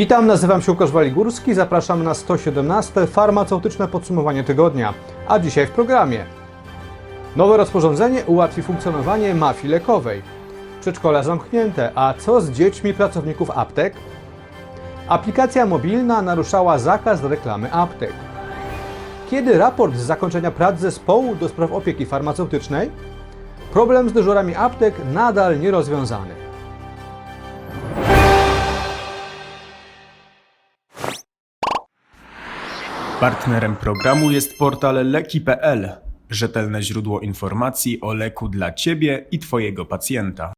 Witam, nazywam się Łukasz Waligórski, zapraszam na 117 farmaceutyczne podsumowanie tygodnia. A dzisiaj w programie. Nowe rozporządzenie ułatwi funkcjonowanie mafii lekowej. Przedszkola zamknięte, a co z dziećmi pracowników aptek? Aplikacja mobilna naruszała zakaz reklamy aptek. Kiedy raport z zakończenia prac zespołu do spraw opieki farmaceutycznej? Problem z dyżurami aptek nadal nierozwiązany. Partnerem programu jest portal leki.pl, rzetelne źródło informacji o leku dla Ciebie i Twojego pacjenta.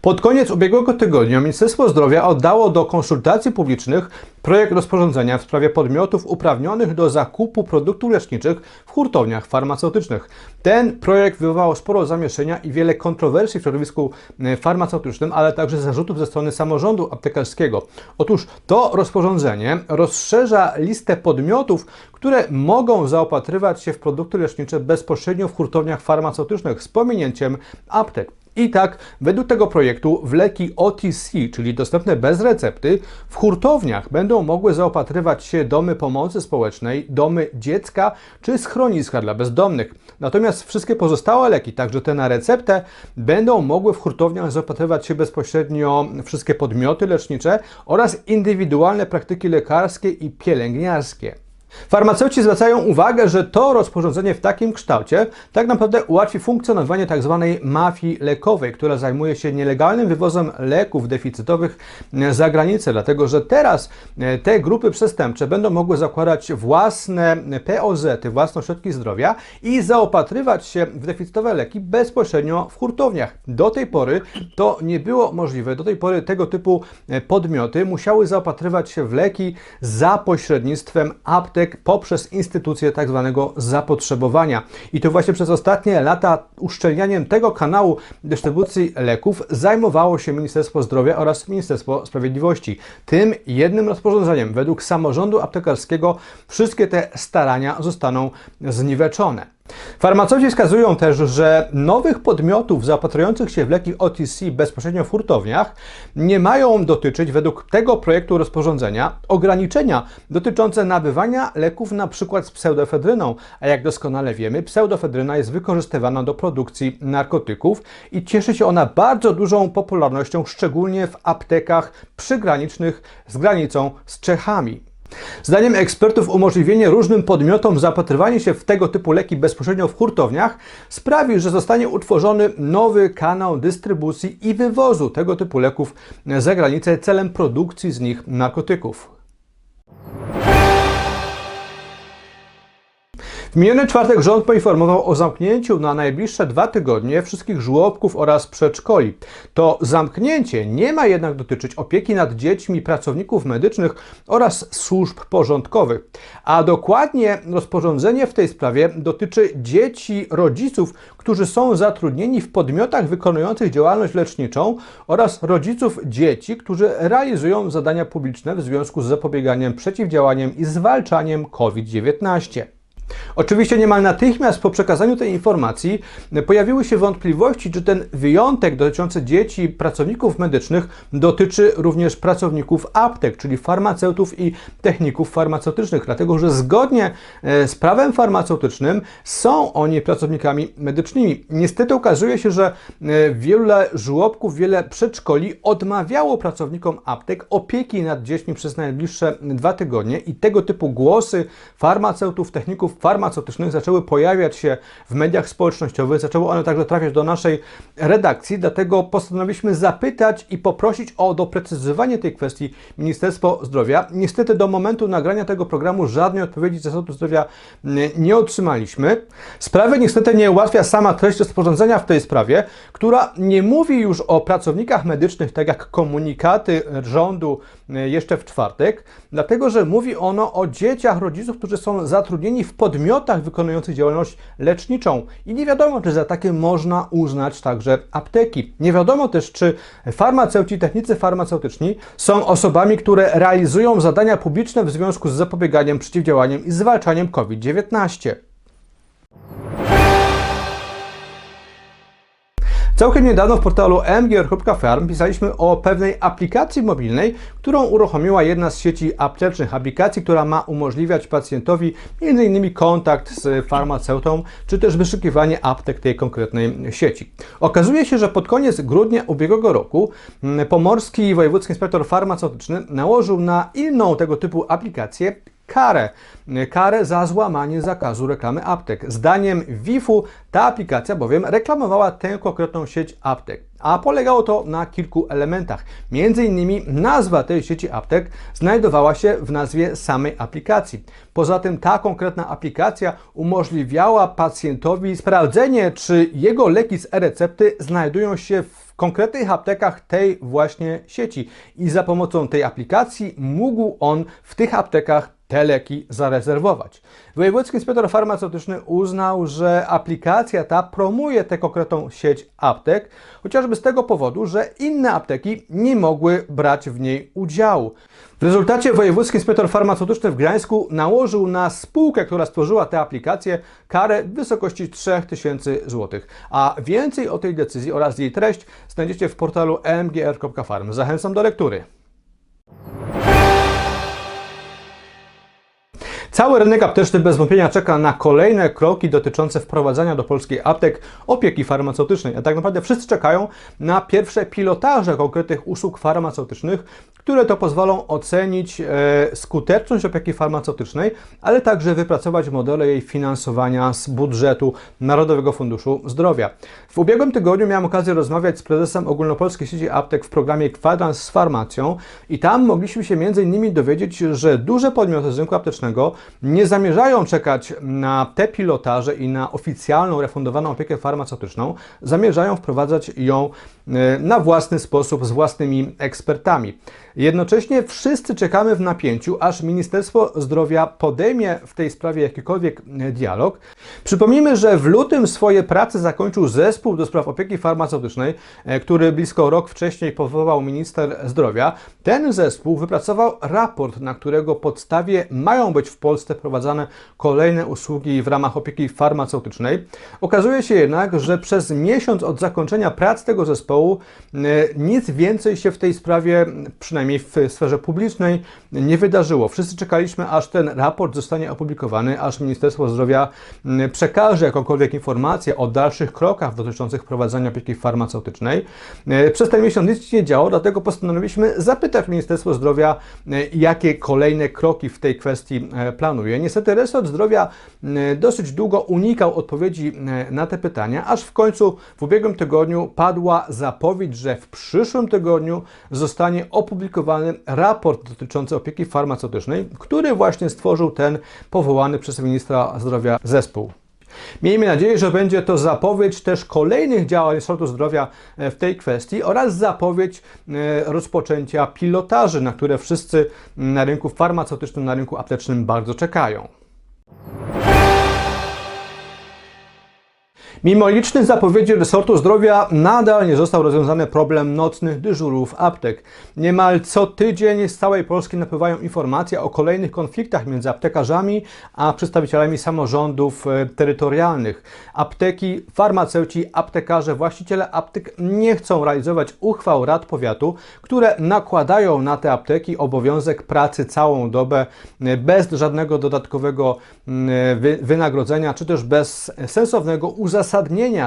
Pod koniec ubiegłego tygodnia Ministerstwo Zdrowia oddało do konsultacji publicznych projekt rozporządzenia w sprawie podmiotów uprawnionych do zakupu produktów leczniczych w hurtowniach farmaceutycznych. Ten projekt wywołał sporo zamieszania i wiele kontrowersji w środowisku e, farmaceutycznym, ale także zarzutów ze strony samorządu aptekarskiego. Otóż to rozporządzenie rozszerza listę podmiotów, które mogą zaopatrywać się w produkty lecznicze bezpośrednio w hurtowniach farmaceutycznych z pominięciem aptek. I tak, według tego projektu w leki OTC, czyli dostępne bez recepty, w hurtowniach będą mogły zaopatrywać się domy pomocy społecznej, domy dziecka czy schroniska dla bezdomnych. Natomiast wszystkie pozostałe leki, także te na receptę, będą mogły w hurtowniach zaopatrywać się bezpośrednio wszystkie podmioty lecznicze oraz indywidualne praktyki lekarskie i pielęgniarskie. Farmaceuci zwracają uwagę, że to rozporządzenie w takim kształcie tak naprawdę ułatwi funkcjonowanie tzw. mafii lekowej, która zajmuje się nielegalnym wywozem leków deficytowych e, za granicę, dlatego że teraz e, te grupy przestępcze będą mogły zakładać własne POZ, własne ośrodki zdrowia i zaopatrywać się w deficytowe leki bezpośrednio w hurtowniach. Do tej pory to nie było możliwe. Do tej pory tego typu e, podmioty musiały zaopatrywać się w leki za pośrednictwem aptek poprzez instytucję tak zwanego zapotrzebowania. I to właśnie przez ostatnie lata uszczelnianiem tego kanału dystrybucji leków zajmowało się Ministerstwo Zdrowia oraz Ministerstwo Sprawiedliwości. Tym jednym rozporządzeniem według samorządu aptekarskiego wszystkie te starania zostaną zniweczone. Farmaceuci wskazują też, że nowych podmiotów zaopatrujących się w leki OTC bezpośrednio w hurtowniach nie mają dotyczyć według tego projektu rozporządzenia ograniczenia dotyczące nabywania leków przykład z pseudofedryną, a jak doskonale wiemy, pseudofedryna jest wykorzystywana do produkcji narkotyków i cieszy się ona bardzo dużą popularnością, szczególnie w aptekach przygranicznych z granicą z Czechami. Zdaniem ekspertów umożliwienie różnym podmiotom zapatrywanie się w tego typu leki bezpośrednio w hurtowniach sprawi, że zostanie utworzony nowy kanał dystrybucji i wywozu tego typu leków za granicę celem produkcji z nich narkotyków. W miniony czwartek rząd poinformował o zamknięciu na najbliższe dwa tygodnie wszystkich żłobków oraz przedszkoli. To zamknięcie nie ma jednak dotyczyć opieki nad dziećmi pracowników medycznych oraz służb porządkowych. A dokładnie rozporządzenie w tej sprawie dotyczy dzieci rodziców, którzy są zatrudnieni w podmiotach wykonujących działalność leczniczą oraz rodziców dzieci, którzy realizują zadania publiczne w związku z zapobieganiem, przeciwdziałaniem i zwalczaniem COVID-19. Oczywiście niemal natychmiast po przekazaniu tej informacji pojawiły się wątpliwości, czy ten wyjątek dotyczący dzieci pracowników medycznych dotyczy również pracowników aptek, czyli farmaceutów i techników farmaceutycznych, dlatego że zgodnie e, z prawem farmaceutycznym są oni pracownikami medycznymi. Niestety okazuje się, że e, wiele żłobków, wiele przedszkoli odmawiało pracownikom aptek opieki nad dziećmi przez najbliższe dwa tygodnie i tego typu głosy farmaceutów, techników farmaceutycznych zaczęły pojawiać się w mediach społecznościowych, zaczęły one także trafiać do naszej redakcji, dlatego postanowiliśmy zapytać i poprosić o doprecyzowanie tej kwestii Ministerstwo Zdrowia. Niestety do momentu nagrania tego programu żadnej odpowiedzi z Resortu Zdrowia nie otrzymaliśmy. Sprawy niestety nie ułatwia sama treść rozporządzenia w tej sprawie, która nie mówi już o pracownikach medycznych, tak jak komunikaty rządu jeszcze w czwartek, dlatego że mówi ono o dzieciach rodziców, którzy są zatrudnieni w podmiotach wykonujących działalność leczniczą. I nie wiadomo, czy za takie można uznać także apteki. Nie wiadomo też, czy farmaceuci, technicy farmaceutyczni są osobami, które realizują zadania publiczne w związku z zapobieganiem, przeciwdziałaniem i zwalczaniem COVID-19. Całkiem niedawno w portalu mgr.farm pisaliśmy o pewnej aplikacji mobilnej, którą uruchomiła jedna z sieci aptecznych. Aplikacji, która ma umożliwiać pacjentowi m.in. kontakt z farmaceutą, czy też wyszukiwanie aptek tej konkretnej sieci. Okazuje się, że pod koniec grudnia ubiegłego roku mm, Pomorski Wojewódzki Inspektor Farmaceutyczny nałożył na inną tego typu aplikację karę. Karę za złamanie zakazu reklamy aptek. Zdaniem WIF-u ta aplikacja bowiem reklamowała tę konkretną sieć aptek. A polegało to na kilku elementach. Między innymi nazwa tej sieci aptek znajdowała się w nazwie samej aplikacji. Poza tym ta konkretna aplikacja umożliwiała pacjentowi sprawdzenie, czy jego leki z e-recepty znajdują się w konkretnych aptekach tej właśnie sieci i za pomocą tej aplikacji mógł on w tych aptekach te leki zarezerwować. Wojewódzki inspektor farmaceutyczny uznał, że aplikacja ta promuje tę konkretną sieć aptek, chociażby z tego powodu, że inne apteki nie mogły brać w niej udziału. W rezultacie Wojewódzki inspektor farmaceutyczny w Gdańsku nałożył na spółkę, która stworzyła tę aplikację, karę w wysokości 3000 zł. A więcej o tej decyzji oraz jej treść znajdziecie w portalu mgr.farm. Zachęcam do lektury. Cały rynek apteczny bez wątpienia czeka na kolejne kroki dotyczące wprowadzania do polskich aptek opieki farmaceutycznej. A tak naprawdę wszyscy czekają na pierwsze pilotaże konkretnych usług farmaceutycznych, które to pozwolą ocenić e, skuteczność opieki farmaceutycznej, ale także wypracować modele jej finansowania z budżetu Narodowego Funduszu Zdrowia. W ubiegłym tygodniu miałem okazję rozmawiać z prezesem Ogólnopolskiej Sieci Aptek w programie Kwadrans z Farmacją i tam mogliśmy się innymi dowiedzieć, że duże podmioty z rynku aptecznego nie zamierzają czekać na te pilotaże i na oficjalną, refundowaną opiekę farmaceutyczną, zamierzają wprowadzać ją e, na własny sposób z własnymi ekspertami. Jednocześnie wszyscy czekamy w napięciu, aż Ministerstwo Zdrowia podejmie w tej sprawie jakikolwiek e, dialog. Przypomnijmy, że w lutym swoje prace zakończył zespół do spraw opieki farmaceutycznej, e, który blisko rok wcześniej powołał minister zdrowia. Ten zespół wypracował raport, na którego podstawie mają być w Polsce wprowadzane kolejne usługi w ramach opieki farmaceutycznej. Okazuje się jednak, że przez miesiąc od zakończenia prac tego zespołu e, nic więcej się w tej sprawie, przynajmniej w sferze publicznej, nie wydarzyło. Wszyscy czekaliśmy, aż ten raport zostanie opublikowany, aż Ministerstwo Zdrowia mm, przekaże jakąkolwiek informację o dalszych krokach dotyczących prowadzenia opieki farmaceutycznej. E, Przez ten miesiąc nic nie działo, dlatego postanowiliśmy zapytać Ministerstwo Zdrowia, e, jakie kolejne kroki w tej kwestii e, planuje. Niestety resort zdrowia dosyć długo unikał odpowiedzi na te pytania, aż w końcu w ubiegłym tygodniu padła zapowiedź, że w przyszłym tygodniu zostanie opublikowany raport dotyczący opieki farmaceutycznej, który właśnie stworzył ten powołany przez ministra zdrowia zespół. Miejmy nadzieję, że będzie to zapowiedź też kolejnych działań resortu zdrowia e, w tej kwestii oraz zapowiedź e, rozpoczęcia pilotaży, na które wszyscy na rynku farmaceutycznym, na rynku aptecznym bardzo czekają. Mimo licznych zapowiedzi resortu zdrowia nadal nie został rozwiązany problem nocnych dyżurów aptek. Niemal co tydzień z całej Polski napływają informacje o kolejnych konfliktach między aptekarzami a przedstawicielami samorządów e, terytorialnych. Apteki, farmaceuci, aptekarze, właściciele aptek nie chcą realizować uchwał rad powiatu, które nakładają na te apteki obowiązek pracy całą dobę e, bez żadnego dodatkowego mm, wy- wynagrodzenia, czy też bez sensownego uzasadnienia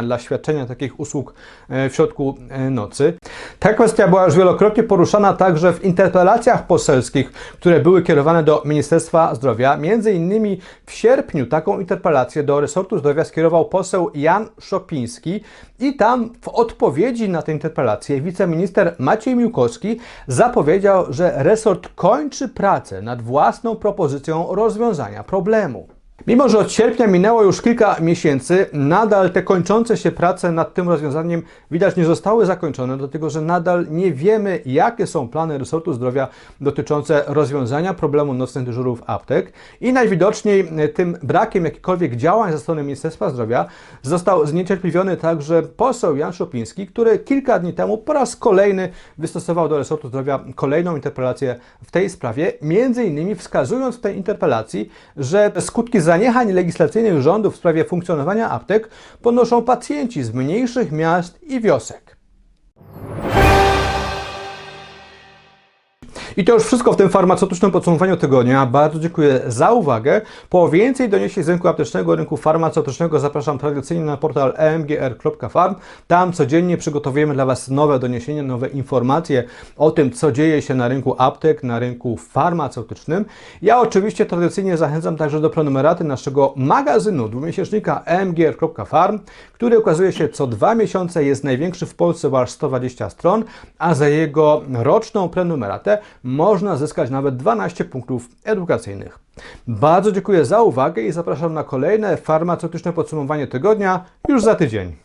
dla świadczenia takich usług e, w środku e, nocy. Ta kwestia była już wielokrotnie poruszana także w interpelacjach poselskich, które były kierowane do Ministerstwa Zdrowia. Między innymi w sierpniu taką interpelację do resortu zdrowia skierował poseł Jan Szopiński i tam w odpowiedzi na tę interpelację wiceminister Maciej Miłkowski zapowiedział, że resort kończy pracę nad własną propozycją rozwiązania problemu. Mimo, że od sierpnia minęło już kilka miesięcy, nadal te kończące się prace nad tym rozwiązaniem widać nie zostały zakończone, dlatego że nadal nie wiemy, jakie są plany resortu zdrowia dotyczące rozwiązania problemu nocnych dyżurów aptek. I najwidoczniej tym brakiem jakichkolwiek działań ze strony Ministerstwa Zdrowia został zniecierpliwiony także poseł Jan Szopiński, który kilka dni temu po raz kolejny wystosował do resortu zdrowia kolejną interpelację w tej sprawie, między innymi wskazując w tej interpelacji, że skutki zaniechań legislacyjnych rządu w sprawie funkcjonowania aptek ponoszą pacjenci z mniejszych miast i wiosek. I to już wszystko w tym farmaceutycznym podsumowaniu tygodnia. Bardzo dziękuję za uwagę. Po więcej doniesień z rynku aptecznego, rynku farmaceutycznego zapraszam tradycyjnie na portal emgr.farm. Tam codziennie przygotowujemy dla Was nowe doniesienia, nowe informacje o tym, co dzieje się na rynku aptek, na rynku farmaceutycznym. Ja oczywiście tradycyjnie zachęcam także do prenumeraty naszego magazynu dwumiesięcznika emgr.farm, który ukazuje się co dwa miesiące, jest największy w Polsce, bo aż 120 stron, a za jego roczną prenumeratę można zyskać nawet 12 punktów edukacyjnych. Bardzo dziękuję za uwagę i zapraszam na kolejne farmaceutyczne podsumowanie tygodnia już za tydzień.